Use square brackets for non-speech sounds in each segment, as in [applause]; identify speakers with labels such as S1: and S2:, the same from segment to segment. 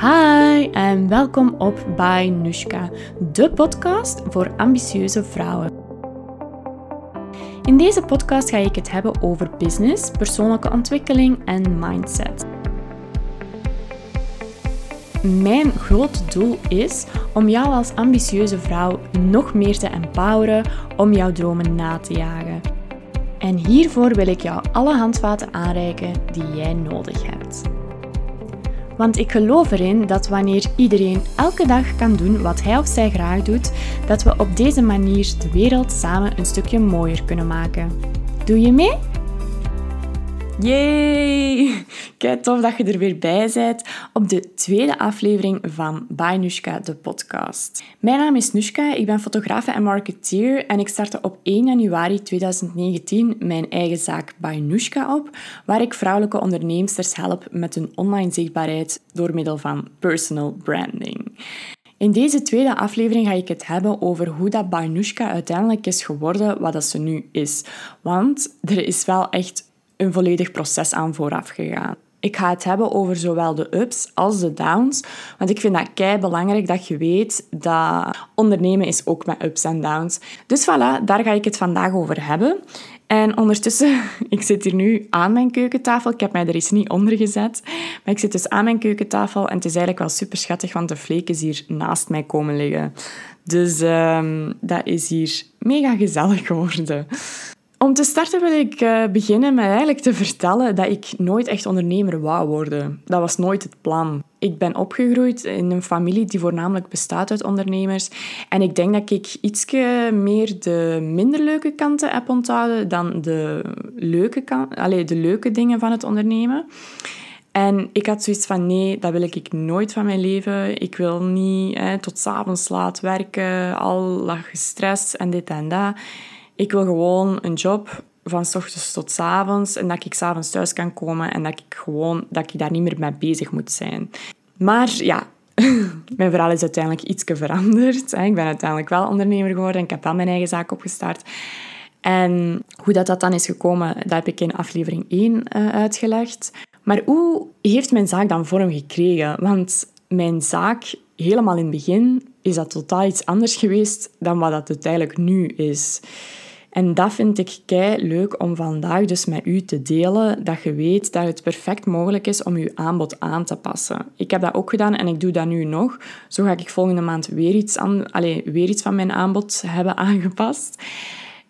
S1: Hi en welkom op By Nushka, de podcast voor ambitieuze vrouwen. In deze podcast ga ik het hebben over business, persoonlijke ontwikkeling en mindset. Mijn grote doel is om jou als ambitieuze vrouw nog meer te empoweren om jouw dromen na te jagen. En hiervoor wil ik jou alle handvaten aanreiken die jij nodig hebt. Want ik geloof erin dat wanneer iedereen elke dag kan doen wat hij of zij graag doet, dat we op deze manier de wereld samen een stukje mooier kunnen maken. Doe je mee? Yay! Kijk, tof dat je er weer bij bent op de tweede aflevering van By Nushka, de podcast. Mijn naam is Nushka, ik ben fotograaf en marketeer en ik startte op 1 januari 2019 mijn eigen zaak By Nushka op, waar ik vrouwelijke onderneemsters help met hun online zichtbaarheid door middel van personal branding. In deze tweede aflevering ga ik het hebben over hoe dat Bainushka uiteindelijk is geworden wat dat ze nu is. Want er is wel echt een volledig proces aan vooraf gegaan. Ik ga het hebben over zowel de ups als de downs. Want ik vind dat kei belangrijk dat je weet dat ondernemen is ook met ups en downs. Dus voilà, daar ga ik het vandaag over hebben. En ondertussen, [laughs] ik zit hier nu aan mijn keukentafel. Ik heb mij er eens niet onder gezet. Maar ik zit dus aan mijn keukentafel en het is eigenlijk wel super schattig, want de vleek is hier naast mij komen liggen. Dus um, dat is hier mega gezellig geworden. Om te starten wil ik uh, beginnen met eigenlijk te vertellen dat ik nooit echt ondernemer wou worden. Dat was nooit het plan. Ik ben opgegroeid in een familie die voornamelijk bestaat uit ondernemers. En ik denk dat ik iets meer de minder leuke kanten heb onthouden dan de leuke, kan de leuke dingen van het ondernemen. En ik had zoiets van, nee, dat wil ik nooit van mijn leven. Ik wil niet hè, tot s'avonds laat werken, al lag stress en dit en dat. Ik wil gewoon een job van s ochtends tot s avonds en dat ik s'avonds thuis kan komen en dat ik gewoon dat ik daar niet meer mee bezig moet zijn. Maar ja, [laughs] mijn verhaal is uiteindelijk iets veranderd. Ik ben uiteindelijk wel ondernemer geworden en ik heb wel mijn eigen zaak opgestart. En hoe dat, dat dan is gekomen, dat heb ik in aflevering 1 uh, eh, uitgelegd. Maar hoe heeft mijn zaak dan vorm gekregen? Want mijn zaak, helemaal in het begin, is dat totaal iets anders geweest dan wat dat uiteindelijk nu is. En dat vind ik kei leuk om vandaag dus met u te delen, dat je weet dat het perfect mogelijk is om je aanbod aan te passen. Ik heb dat ook gedaan en ik doe dat nu nog. Zo ga ik volgende maand weer iets, aan, allez, weer iets van mijn aanbod hebben [laughs] aangepast.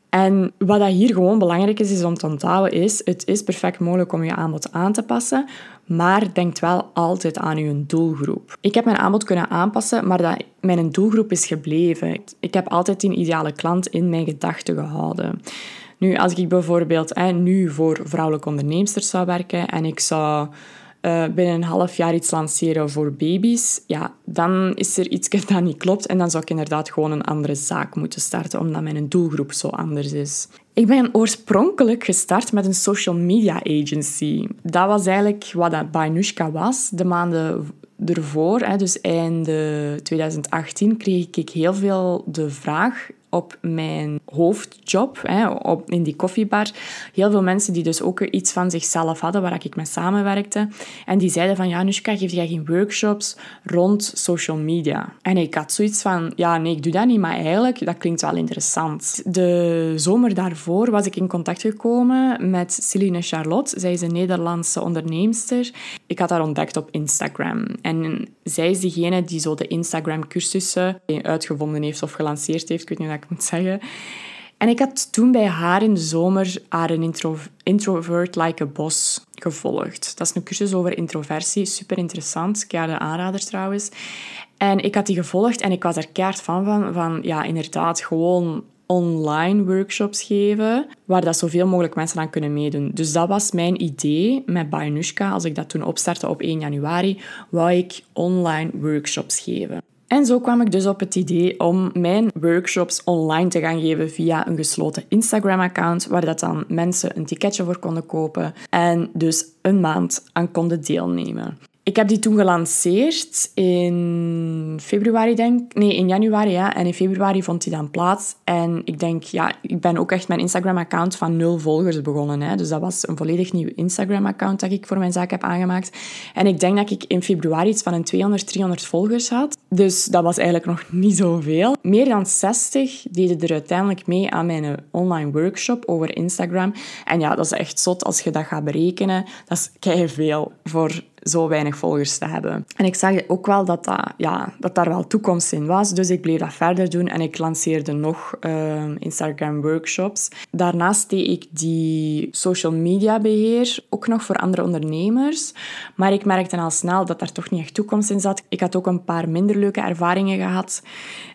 S1: En wat dat hier gewoon belangrijk is, is om te onthouden, is het is perfect mogelijk om je aanbod aan te passen, maar denk wel altijd aan je doelgroep. Ik heb mijn aanbod kunnen aanpassen, maar dat mijn doelgroep is gebleven. Ik heb altijd die ideale klant in mijn gedachten gehouden. Nu, als ik bijvoorbeeld hè, nu voor vrouwelijke onderneemsters zou werken en ik zou uh, binnen een half jaar iets lanceren voor baby's, ja, dan is er iets [laughs] dat niet klopt en dan zou ik inderdaad gewoon een andere zaak moeten starten, omdat mijn doelgroep zo anders is. Ik ben oorspronkelijk gestart met een social media agency. Dat was eigenlijk wat dat Bainushka was. De maanden ervoor, dus eind 2018, kreeg ik heel veel de vraag op mijn hoofdjob, hè, op, in die koffiebar, heel veel mensen die dus ook iets van zichzelf hadden, waar ik mee samenwerkte. En die zeiden van, ja, Nushka, geef jij geen workshops rond social media? En ik had zoiets van, ja, nee, ik doe dat niet, maar eigenlijk, dat klinkt wel interessant. De zomer daarvoor was ik in contact gekomen met Celine Charlotte. Zij is een Nederlandse onderneemster. Ik had haar ontdekt op Instagram. En zij is degene die zo de Instagram-cursussen uitgevonden heeft of gelanceerd heeft. Ik weet niet ik moet zeggen. En ik had toen bij haar in de zomer haar een intro, introvert like a boss gevolgd. Dat is een cursus over introversie, super interessant. Ik de aanrader trouwens. En ik had die gevolgd en ik was er keihard van, van, van ja, inderdaad, gewoon online workshops geven, waar dat zoveel mogelijk mensen aan kunnen meedoen. Dus dat was mijn idee met Bainushka. Als ik dat toen opstartte op 1 januari, wou ik online workshops geven. En zo kwam ik dus op het idee om mijn workshops online te gaan geven via een gesloten Instagram-account, waar dat dan mensen een ticketje voor konden kopen en dus een maand aan konden deelnemen. Ik heb die toen gelanceerd in februari, denk Nee, in januari, ja. En in februari vond die dan plaats. En ik denk, ja, ik ben ook echt mijn Instagram-account van nul volgers begonnen. Hè. Dus dat was een volledig nieuw Instagram-account dat ik voor mijn zaak heb aangemaakt. En ik denk dat ik in februari iets van een 200, 300 volgers had. Dus dat was eigenlijk nog niet zoveel. Meer dan 60 deden er uiteindelijk mee aan mijn online workshop over Instagram. En ja, dat is echt zot als je dat gaat berekenen. Dat is veel voor zo weinig volgers te hebben. En ik zag ook wel dat, dat, ja, dat daar wel toekomst in was, dus ik bleef dat verder doen en ik lanceerde nog uh, Instagram workshops. Daarnaast deed ik die social media beheer ook nog voor andere ondernemers, maar ik merkte al snel dat daar toch niet echt toekomst in zat. Ik had ook een paar minder leuke ervaringen gehad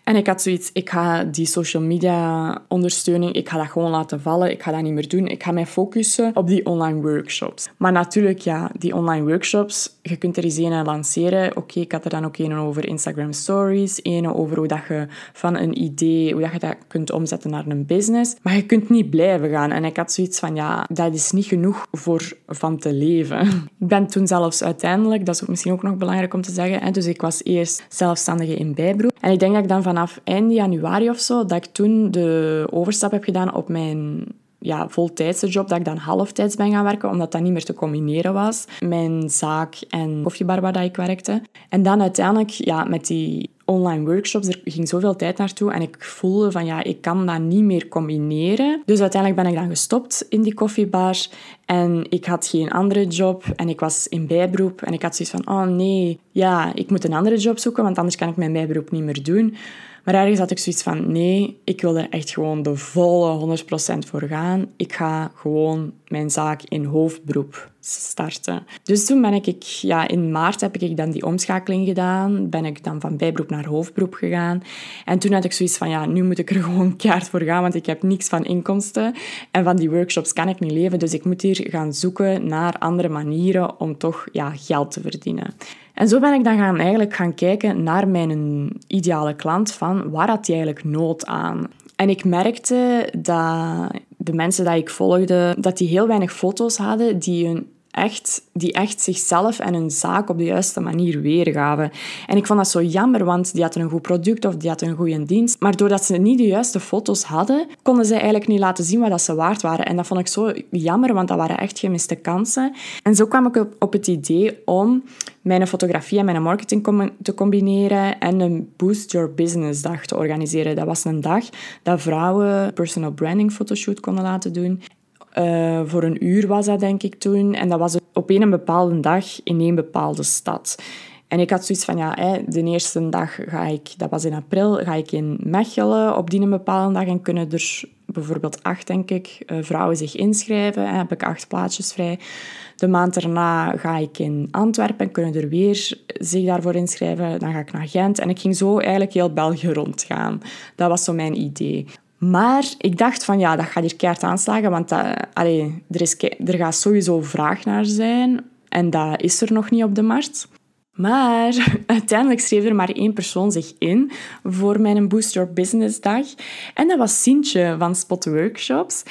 S1: en ik had zoiets, ik ga die social media ondersteuning, ik ga dat gewoon laten vallen, ik ga dat niet meer doen, ik ga mij focussen op die online workshops. Maar natuurlijk, ja, die online workshops je kunt er eens een lanceren. Oké, ik had er dan ook een over Instagram Stories, een over hoe dat je van een idee, hoe dat je dat kunt omzetten naar een business. Maar je kunt niet blijven gaan. En ik had zoiets van, ja, dat is niet genoeg voor van te leven. [laughs] Ik ben toen zelfs uiteindelijk, dat is ook misschien ook nog belangrijk om te zeggen, hè, dus ik was eerst zelfstandige in bijberoep. En ik denk dat ik dan vanaf eind januari of zo, dat ik toen de overstap heb gedaan op mijn ja, voltijdse job, dat ik dan halftijds ben gaan werken, omdat dat niet meer te combineren was. Mijn zaak en koffiebar waar ik werkte. En dan uiteindelijk, ja, met die online workshops, er ging zoveel tijd naartoe en ik voelde van ja, ik kan dat niet meer combineren. Dus uiteindelijk ben ik dan gestopt in die koffiebar en ik had geen andere job en ik was in bijberoep en ik had zoiets van, oh nee, ja, ik moet een andere job zoeken, want anders kan ik mijn bijberoep niet meer doen. Maar ergens had ik zoiets van, nee, ik wil er echt gewoon de volle 100% voor gaan. Ik ga gewoon mijn zaak in hoofdberoep starten. Dus toen ben ik, ja, in maart heb ik dan die omschakeling gedaan. Ben ik dan van bijberoep naar hoofdberoep gegaan. En toen had ik zoiets van, ja, nu moet ik er [laughs] gewoon kaart voor gaan, want ik heb niks van inkomsten. En van die workshops kan ik niet leven, dus ik moet hier gaan zoeken naar andere manieren om toch ja, geld te verdienen. En zo ben ik dan gaan, eigenlijk gaan kijken naar mijn ideale klant van waar had hij eigenlijk nood aan. En ik merkte dat de mensen die ik volgde, dat die heel weinig foto's hadden die hun echt, die echt zichzelf en hun zaak op de juiste manier weergaven. En ik vond dat zo jammer, want die hadden een goed product of die hadden een goede dienst. Maar doordat ze niet de juiste foto's hadden, konden ze eigenlijk niet laten zien wat dat ze waard waren. En dat vond ik zo jammer, want dat waren echt gemiste kansen. En zo kwam ik op het idee om mijn fotografie en mijn marketing te combineren en een Boost Your Business dag te organiseren. Dat was een dag dat vrouwen personal branding fotoshoot konden laten doen. Uh, voor een uur was dat, denk ik, toen. En dat was op een bepaalde dag in een bepaalde stad. En ik had zoiets van, ja, hè, de eerste dag ga ik, dat was in april, ga ik in Mechelen op die een bepaalde dag en kunnen er bijvoorbeeld acht, denk ik, uh, vrouwen zich inschrijven. Hè, heb ik acht plaatsjes vrij. De maand daarna ga ik in Antwerpen en kunnen er weer zich daarvoor inschrijven. Dan ga ik naar Gent. En ik ging zo eigenlijk heel België rondgaan. Dat was zo mijn idee. Maar ik dacht van ja, dat gaat hier keihard aanslagen, want dat, allee, er, is, er gaat sowieso vraag naar zijn en dat is er nog niet op de markt. Maar [laughs] uiteindelijk schreef er maar één persoon zich in voor mijn Boost Your Business dag. En dat was Sintje van Spot Workshops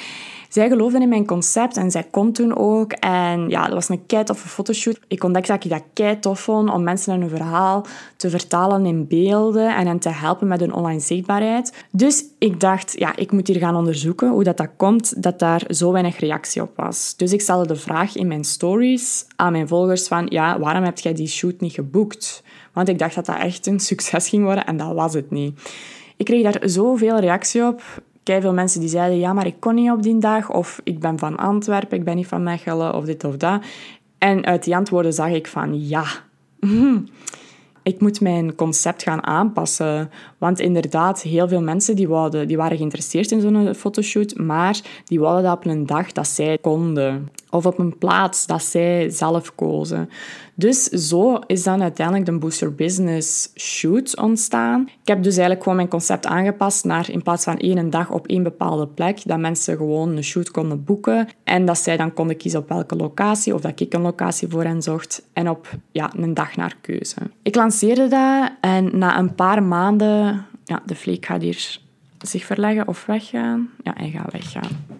S1: zij geloofde in mijn concept en zij kon toen ook. En ja, dat was een kei fotoshoot. Ik ontdekte dat ik dat kei tof vond om mensen hun verhaal te vertalen in beelden en hen te helpen met hun online zichtbaarheid. Dus ik dacht, ja, ik moet hier gaan onderzoeken hoe dat, dat komt dat daar zo weinig reactie op was. Dus ik stelde de vraag in mijn stories aan mijn volgers van, ja, waarom heb jij die shoot niet geboekt? Want ik dacht dat dat echt een [laughs] succes ging worden en dat was het niet. Ik kreeg daar zoveel reactie op veel mensen die zeiden, ja, maar ik kon niet op die dag, of ik ben van Antwerpen, ik ben niet van Mechelen, of dit of dat. En uit die antwoorden zag ik van, ja, [laughs] ik moet mijn concept gaan aanpassen. Want inderdaad, heel veel mensen die, wouden, die waren geïnteresseerd in zo'n fotoshoot, maar die wilden dat op een dag dat zij konden. Of op een plaats dat zij zelf kozen. Dus zo is dan uiteindelijk de Booster Business Shoot ontstaan. Ik heb dus eigenlijk gewoon mijn concept aangepast naar in plaats van één dag op één bepaalde plek, dat mensen gewoon een shoot konden boeken en dat zij dan konden kiezen op welke locatie of dat ik een locatie voor hen zocht en op ja, een dag naar keuze. Ik lanceerde dat en na een paar maanden... Ja, de vleek gaat hier zich verleggen of weggaan. Ja, hij gaat weggaan.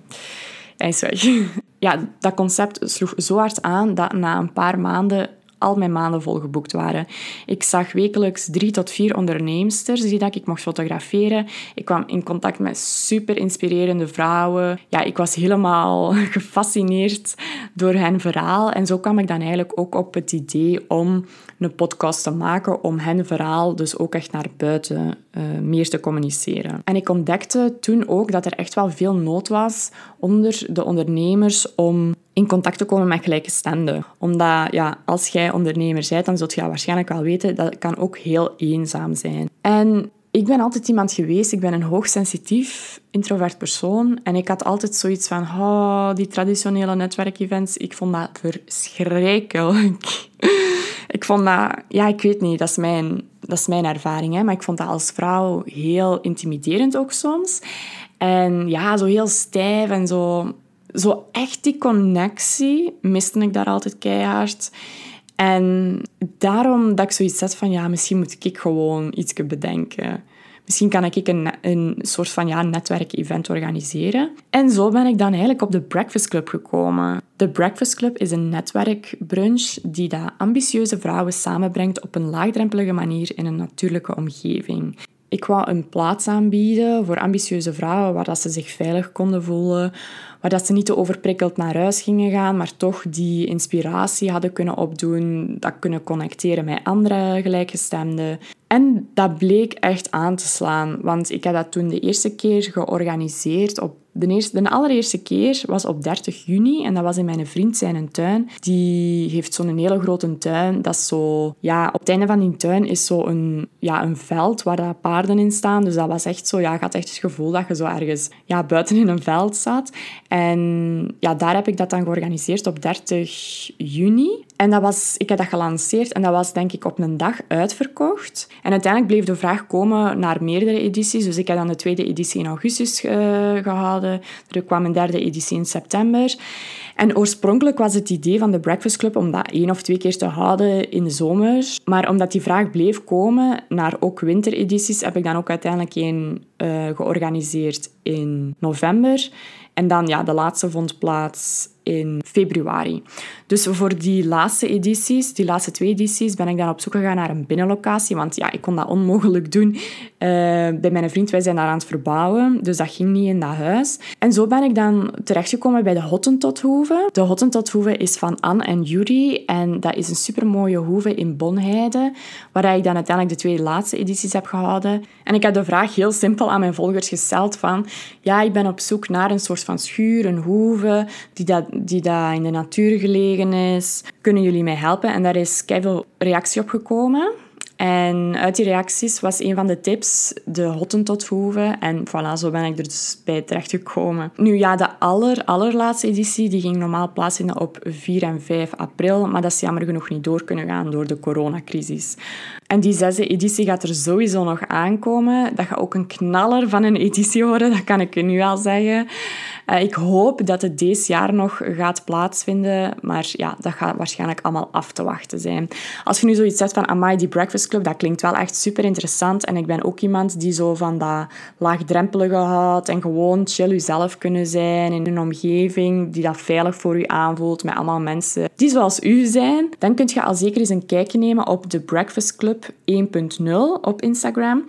S1: [laughs] Ja, dat concept sloeg zo hard aan dat na een paar maanden al mijn maanden volgeboekt waren. Ik zag wekelijks drie tot vier onderneemsters die dat ik mocht fotograferen. Ik kwam in contact met super inspirerende vrouwen. Ja, ik was helemaal [laughs] gefascineerd door hun verhaal. En zo kwam ik dan eigenlijk ook op het idee om een podcast te maken om hun verhaal dus ook echt naar buiten uh, meer te communiceren. En ik ontdekte toen ook dat er echt wel veel nood was onder de ondernemers om in contact te komen met gelijkgestemden. Omdat ja, als jij ondernemer bent, dan zult je waarschijnlijk wel weten dat kan ook heel eenzaam zijn. En ik ben altijd iemand geweest, ik ben een hoogsensitief, introvert persoon. En ik had altijd zoiets van, oh, die traditionele netwerkevents, ik vond dat verschrikkelijk. [laughs] ik vond dat, ja, ik weet niet, dat is mijn, dat is mijn ervaring, hè, maar ik vond dat als vrouw heel intimiderend ook soms. En ja, zo heel stijf en zo, zo echt die connectie miste ik daar altijd keihard. En daarom dat ik zoiets zet van, ja, misschien moet ik gewoon iets bedenken. Misschien kan ik een, een soort van ja, netwerk-event organiseren. En zo ben ik dan eigenlijk op de Breakfast Club gekomen. De Breakfast Club is een netwerkbrunch die ambitieuze vrouwen samenbrengt op een laagdrempelige manier in een natuurlijke omgeving. Ik wou een plaats aanbieden voor ambitieuze vrouwen waar dat ze zich veilig konden voelen, waar dat ze niet te overprikkeld naar huis gingen gaan, maar toch die inspiratie hadden kunnen opdoen, dat kunnen connecteren met andere gelijkgestemden. En dat bleek echt aan te slaan, want ik heb dat toen de eerste keer georganiseerd op de, de allereerste keer was op 30 juni en dat was in mijn vriend zijn tuin. Die heeft zo'n hele grote tuin. Dat is zo, ja, op het einde van die tuin is zo een, ja, een veld waar daar paarden in staan. Dus dat was echt zo, ja, had echt het gevoel dat je zo ergens ja, buiten in een veld zat. En ja, daar heb ik dat dan georganiseerd op 30 juni. En dat was, ik heb dat gelanceerd en dat was denk ik op een dag uitverkocht. En uiteindelijk bleef de vraag komen naar meerdere edities. Dus ik heb dan de tweede editie in augustus uh, gehouden. Er kwam een derde editie in september. En oorspronkelijk was het idee van de Breakfast Club om dat één of twee keer te houden in de zomer. Maar omdat die vraag bleef komen naar ook winteredities, heb ik dan ook uiteindelijk één uh, georganiseerd in november. En dan, ja, de laatste vond plaats in februari. Dus voor die laatste edities, die laatste twee edities, ben ik dan op zoek gegaan naar een binnenlocatie. Want ja, ik kon dat onmogelijk doen uh, bij mijn vriend. Wij zijn daar aan het verbouwen, dus dat ging niet in dat huis. En zo ben ik dan terechtgekomen bij de Hottentothoeve. De Hottentothoeve is van Anne en Jury. En dat is een supermooie hoeve in Bonheide, waar ik dan uiteindelijk de twee laatste edities heb gehouden. En ik heb de vraag heel simpel aan mijn volgers gesteld van... Ja, ik ben op zoek naar een soort van schuur, een hoeve, die dat die daar in de natuur gelegen is. Kunnen jullie mij helpen? En daar is veel reactie op gekomen. En uit die reacties was een van de tips de Hottentothoeve. En voilà, zo ben ik er dus bij terechtgekomen. Nu ja, de aller, allerlaatste editie die ging normaal plaatsvinden op 4 en 5 april. Maar dat is jammer genoeg niet door kunnen gaan door de coronacrisis. En die zesde editie gaat er sowieso nog aankomen. Dat gaat ook een knaller van een [laughs] editie worden, dat kan ik nu al zeggen. Uh, ik hoop dat het deze jaar nog gaat plaatsvinden, maar ja, dat gaat waarschijnlijk allemaal af te wachten zijn. Als je nu zoiets zegt van Amai, die Breakfast Club, dat klinkt wel echt super interessant. En ik ben ook iemand die zo van dat laagdrempelige houdt en gewoon chill jezelf kunnen zijn in een omgeving die dat veilig voor u aanvoelt met allemaal mensen die zoals u zijn. Dan kunt je al zeker eens een kijkje nemen op de Breakfast Club 1.0 op Instagram.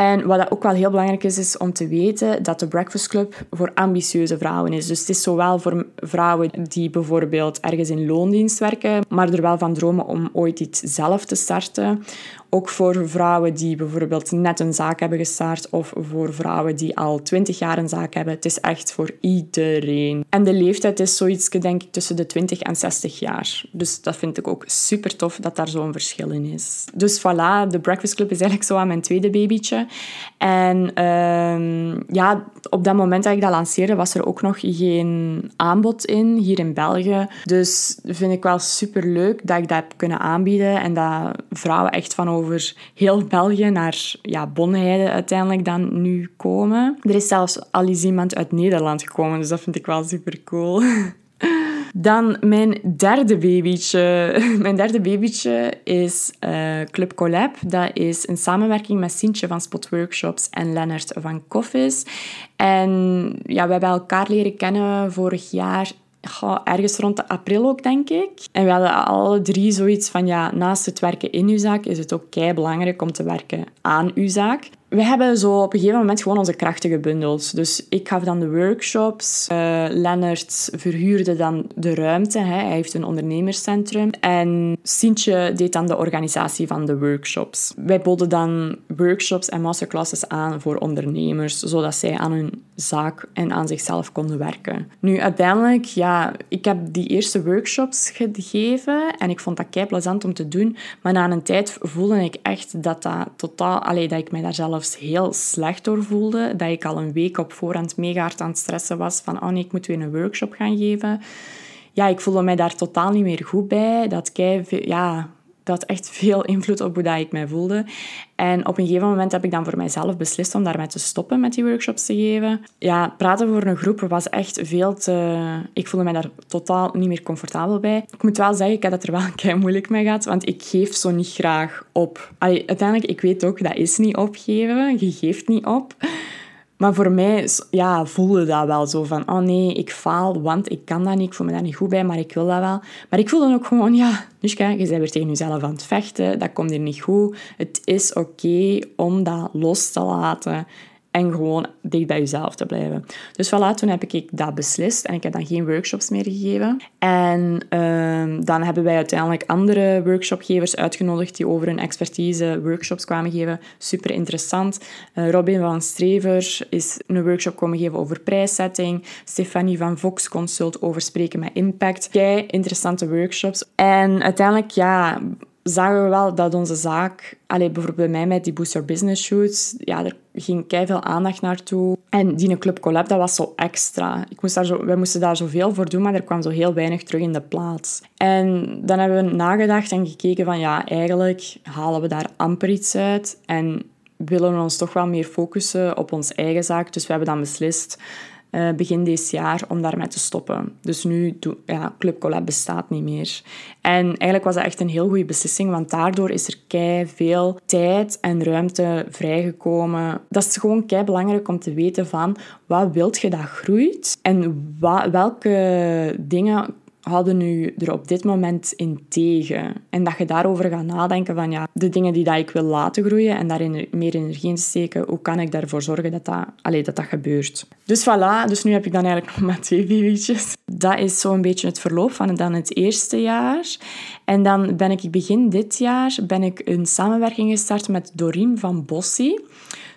S1: En wat ook wel heel belangrijk is, is om te weten dat de Breakfast Club voor ambitieuze vrouwen is. Dus het is zowel voor vrouwen die bijvoorbeeld ergens in loondienst werken, maar er wel van dromen om ooit iets zelf te starten, ook voor vrouwen die bijvoorbeeld net een zaak hebben gestart of voor vrouwen die al 20 jaar een zaak hebben. Het is echt voor iedereen. En de leeftijd is zoiets, denk ik, tussen de 20 en 60 jaar. Dus dat vind ik ook super tof dat daar zo'n verschil in is. Dus voilà, de Breakfast Club is eigenlijk zo aan mijn tweede babytje. En uh, ja, op dat moment dat ik dat lanceerde, was er ook nog geen aanbod in hier in België. Dus vind ik wel super leuk dat ik dat heb kunnen aanbieden en dat vrouwen echt van over heel België naar ja, Bonheide uiteindelijk dan nu komen. Er is zelfs al eens iemand uit Nederland gekomen, dus dat vind ik wel super cool. [laughs] Dan mijn derde babytje. [laughs] Mijn derde babytje is uh, Club Collab. Dat is een samenwerking met Sintje van Spot Workshops en Lennart van Koffis. En ja, we hebben elkaar leren kennen vorig jaar ergens rond de april ook, denk ik. En we hadden alle drie zoiets van, ja, naast het werken in uw zaak is het ook kei belangrijk om te werken aan uw zaak we hebben zo op een gegeven moment gewoon onze krachten gebundeld. Dus ik gaf dan de workshops. Uh, Lennart verhuurde dan de ruimte. Hè. Hij heeft een ondernemerscentrum. En Sintje deed dan de organisatie van de workshops. Wij boden dan workshops en masterclasses aan voor ondernemers, zodat zij aan hun zaak en aan zichzelf konden werken. Nu, uiteindelijk, ja, ik heb die eerste workshops gegeven en ik vond dat kei plezant om te doen. Maar na een tijd voelde ik echt dat dat totaal... Allee, dat ik mij daar zelf heel slecht door voelde. Dat ik al een week op voorhand mega hard aan het stressen was van oh nee, ik moet weer een workshop gaan geven. Ja, ik voelde mij daar totaal niet meer goed bij. Dat kei, ja, dat echt veel invloed op hoe dat ik mij voelde. En op een gegeven moment heb ik dan voor mijzelf beslist om daarmee te stoppen met die workshops te geven. Ja, praten voor een groep was echt veel te... Ik voelde mij daar totaal niet meer comfortabel bij. Ik moet wel zeggen, ik heb het er wel een moeilijk mee gehad, want ik geef zo niet graag op. Uiteindelijk, ik weet ook, dat is niet opgeven. Je geeft niet op. Maar voor mij ja, voelde dat wel zo van, oh nee, ik faal, want ik kan dat niet, ik voel me daar niet goed bij, maar ik wil dat wel. Maar ik voelde ook gewoon, ja, Nushka, je bent weer tegen jezelf aan het vechten, dat komt hier niet goed. Het is oké om dat los te laten en gewoon dicht bij jezelf te blijven. Dus voilà, toen heb ik dat beslist en ik heb dan geen workshops meer gegeven. En ehm, dan hebben wij uiteindelijk andere workshopgevers uitgenodigd die over hun expertise workshops kwamen geven. Super interessant. Uh, Robin van Strever is een workshop komen geven over prijszetting. Stefanie van Vox Consult over spreken met impact. Kei interessante workshops. En uiteindelijk, ja, zagen we wel dat onze zaak, allee, bijvoorbeeld bij mij met die Booster Business Shoots, ja, er ging veel aandacht naartoe. En die Club Collab, dat was zo extra. Ik moest daar zo, wij moesten daar zoveel voor doen, maar er kwam zo heel weinig terug in de plaats. En dan hebben we nagedacht en gekeken van, ja, eigenlijk halen we daar amper iets uit en willen we ons toch wel meer focussen op onze eigen zaak. Dus we hebben dan beslist uh, begin dit jaar om daarmee te stoppen. Dus nu, ja, Club Collab bestaat niet meer. En eigenlijk was dat echt een heel goede beslissing, want daardoor is er kei veel tijd en ruimte vrijgekomen. Dat is gewoon kei belangrijk om te weten van wat wilt je dat groeit en welke dingen houden nu er op dit moment in tegen? En dat je daarover gaat nadenken van ja, de dingen die dat ik wil laten groeien en daarin meer energie in steken, hoe kan ik daarvoor zorgen dat dat, allez, dat, dat gebeurt? Dus voilà, dus nu heb ik dan eigenlijk nog [laughs] maar twee babytjes. Dat is zo'n beetje het verloop van dan het eerste jaar. En dan ben ik begin dit jaar ben ik een samenwerking gestart met Doreen van Bossi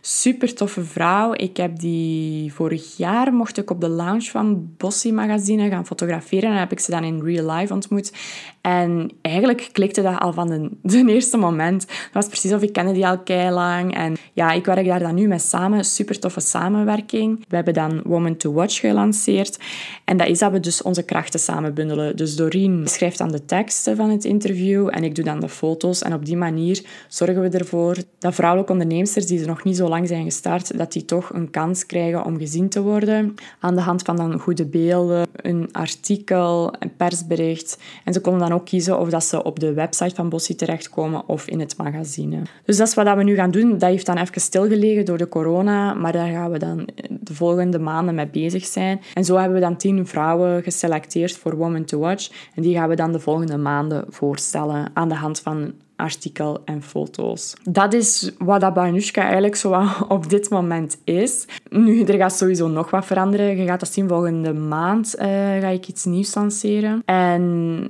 S1: super toffe vrouw. Ik heb die vorig jaar mocht ik op de lounge van Bossy Magazine gaan fotograferen. En heb ik ze dan in real life ontmoet. En eigenlijk klikte dat al van [laughs] de, eerste moment. Dat was precies of ik kende die al kei lang. En ja, ik werk daar dan nu mee samen. Super toffe samenwerking. We hebben dan Woman to Watch gelanceerd. En dat is dat we dus onze krachten samen bundelen. Dus Doreen schrijft dan de teksten van het interview en ik doe dan de foto's. En op die manier zorgen we ervoor dat vrouwelijke ondernemers die er nog niet zo lang zijn gestart, dat die toch een kans krijgen om gezien te worden. Aan de hand van dan goede beelden, een artikel, een persbericht. En ze konden dan ook kiezen of dat ze op de website van Bossie terechtkomen of in het magazine. Dus dat is wat we nu gaan doen. Dat heeft dan even stilgelegen door de corona, maar daar gaan we dan de volgende maanden mee bezig zijn. En zo hebben we dan tien vrouwen geselecteerd voor Woman to Watch. En die gaan we dan de volgende maanden voorstellen aan de hand van artikel en foto's. Dat is wat dat Banushka eigenlijk zo [laughs] op dit moment is. Nu, er gaat sowieso nog wat veranderen. Je gaat dat zien volgende maand uh, ga ik iets nieuws lanceren. En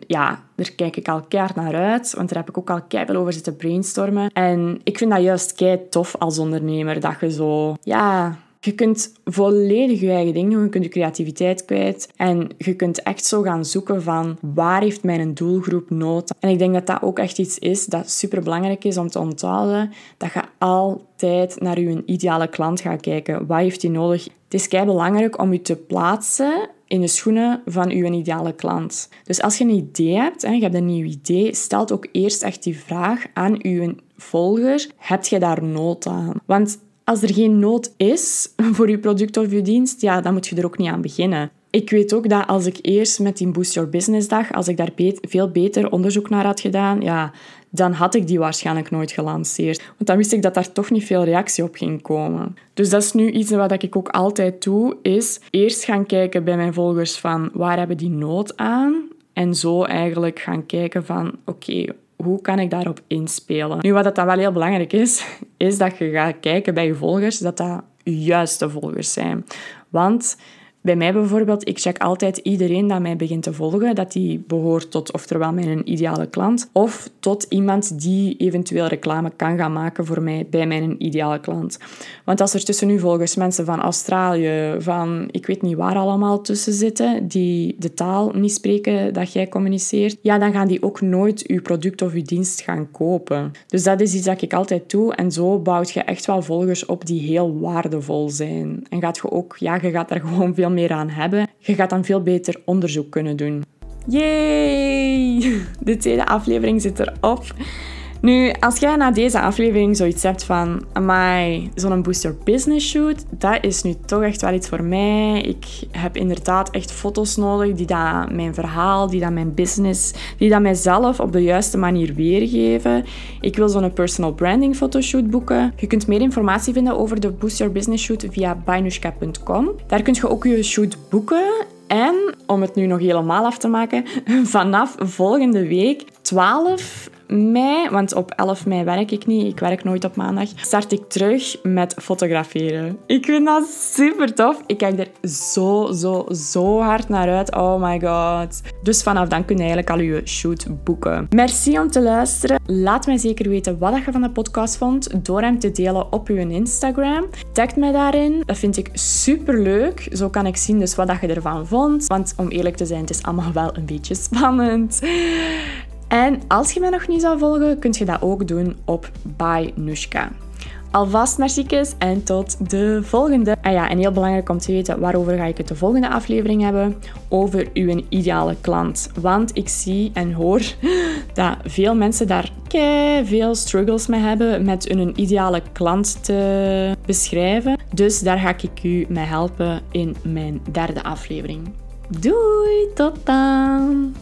S1: ja, daar kijk ik al keihard naar uit, want daar heb ik ook al keihard over zitten brainstormen. En ik vind dat juist kei tof als ondernemer, dat je zo... Ja, je kunt volledig je eigen ding doen, je kunt je creativiteit kwijt en je kunt echt zo gaan zoeken van waar heeft mijn doelgroep nood. En ik denk dat dat ook echt iets is dat super belangrijk is om te onthouden, dat je altijd naar je ideale klant gaat kijken. Wat heeft hij nodig? Het is kei belangrijk om je te plaatsen in de schoenen van je ideale klant. Dus als je een idee hebt en je hebt een nieuw idee, stel ook eerst echt die vraag aan je volger: heb je daar nood aan? Want als er geen nood is voor je product of je dienst, ja, dan moet je er ook niet aan beginnen. Ik weet ook dat als ik eerst met die Boost Your Business dag, als ik daar veel beter onderzoek naar had gedaan, ja, dan had ik die waarschijnlijk nooit gelanceerd. Want dan wist ik dat daar toch niet veel reactie op ging komen. Dus dat is nu iets wat ik ook altijd doe, is eerst gaan kijken bij mijn volgers van waar hebben die nood aan? En zo eigenlijk gaan kijken van oké, hoe kan ik daarop inspelen? Nu, wat dat dan wel heel belangrijk is, is dat je gaat kijken bij je volgers dat dat juiste volgers zijn. Want bij mij bijvoorbeeld, ik check altijd iedereen dat mij begint te volgen, dat die behoort tot oftewel mijn ideale klant, of tot iemand die eventueel reclame kan gaan maken voor mij bij mijn ideale klant. Want als er tussen nu volgens mensen van Australië, van ik weet niet waar allemaal tussen zitten, die de taal niet spreken dat jij communiceert, ja, dan gaan die ook nooit je product of je dienst gaan kopen. Dus dat is iets dat ik altijd doe en zo bouwt je echt wel volgers op die heel waardevol zijn. En gaat je ook, ja, je gaat daar [laughs] gewoon veel meer aan hebben. Je gaat dan veel beter onderzoek kunnen doen. Yay! [laughs] De tweede aflevering zit erop. Nu, als jij na deze aflevering zoiets hebt van, amai, zo'n booster business shoot, dat is nu toch echt wel iets voor mij. Ik heb inderdaad echt foto's nodig die dat mijn verhaal, die dat mijn business, die dat mijzelf op de juiste manier weergeven. Ik wil zo'n personal branding fotoshoot boeken. Je kunt meer informatie vinden over de booster business shoot via bainushka.com. Daar kun je ook je shoot boeken en om het nu nog helemaal af te maken, [laughs] vanaf volgende week 12 mei, want op 11 mei werk ik niet, ik werk nooit op maandag, start ik terug met fotograferen. Ik vind dat super tof. Ik kijk er zo, zo, zo hard naar uit. Oh my god. Dus vanaf dan kun je eigenlijk al je shoot boeken. Merci om te luisteren. Laat mij zeker weten wat je van de podcast vond door hem te delen op je Instagram. Tag mij daarin. Dat vind ik super leuk. Zo kan ik zien dus wat je ervan vond. Want om eerlijk te zijn, het is allemaal wel een beetje spannend. En als je mij nog niet zou volgen, kun je dat ook doen op By Nushka. Alvast merciekes en tot de volgende. En ja, en heel belangrijk om te weten waarover ga ik het de volgende aflevering hebben. Over uw ideale klant. Want ik zie en hoor [laughs] dat veel mensen daar veel struggles mee hebben met hun ideale klant te beschrijven. Dus daar ga ik u mee helpen in mijn derde aflevering. Doei, tot dan!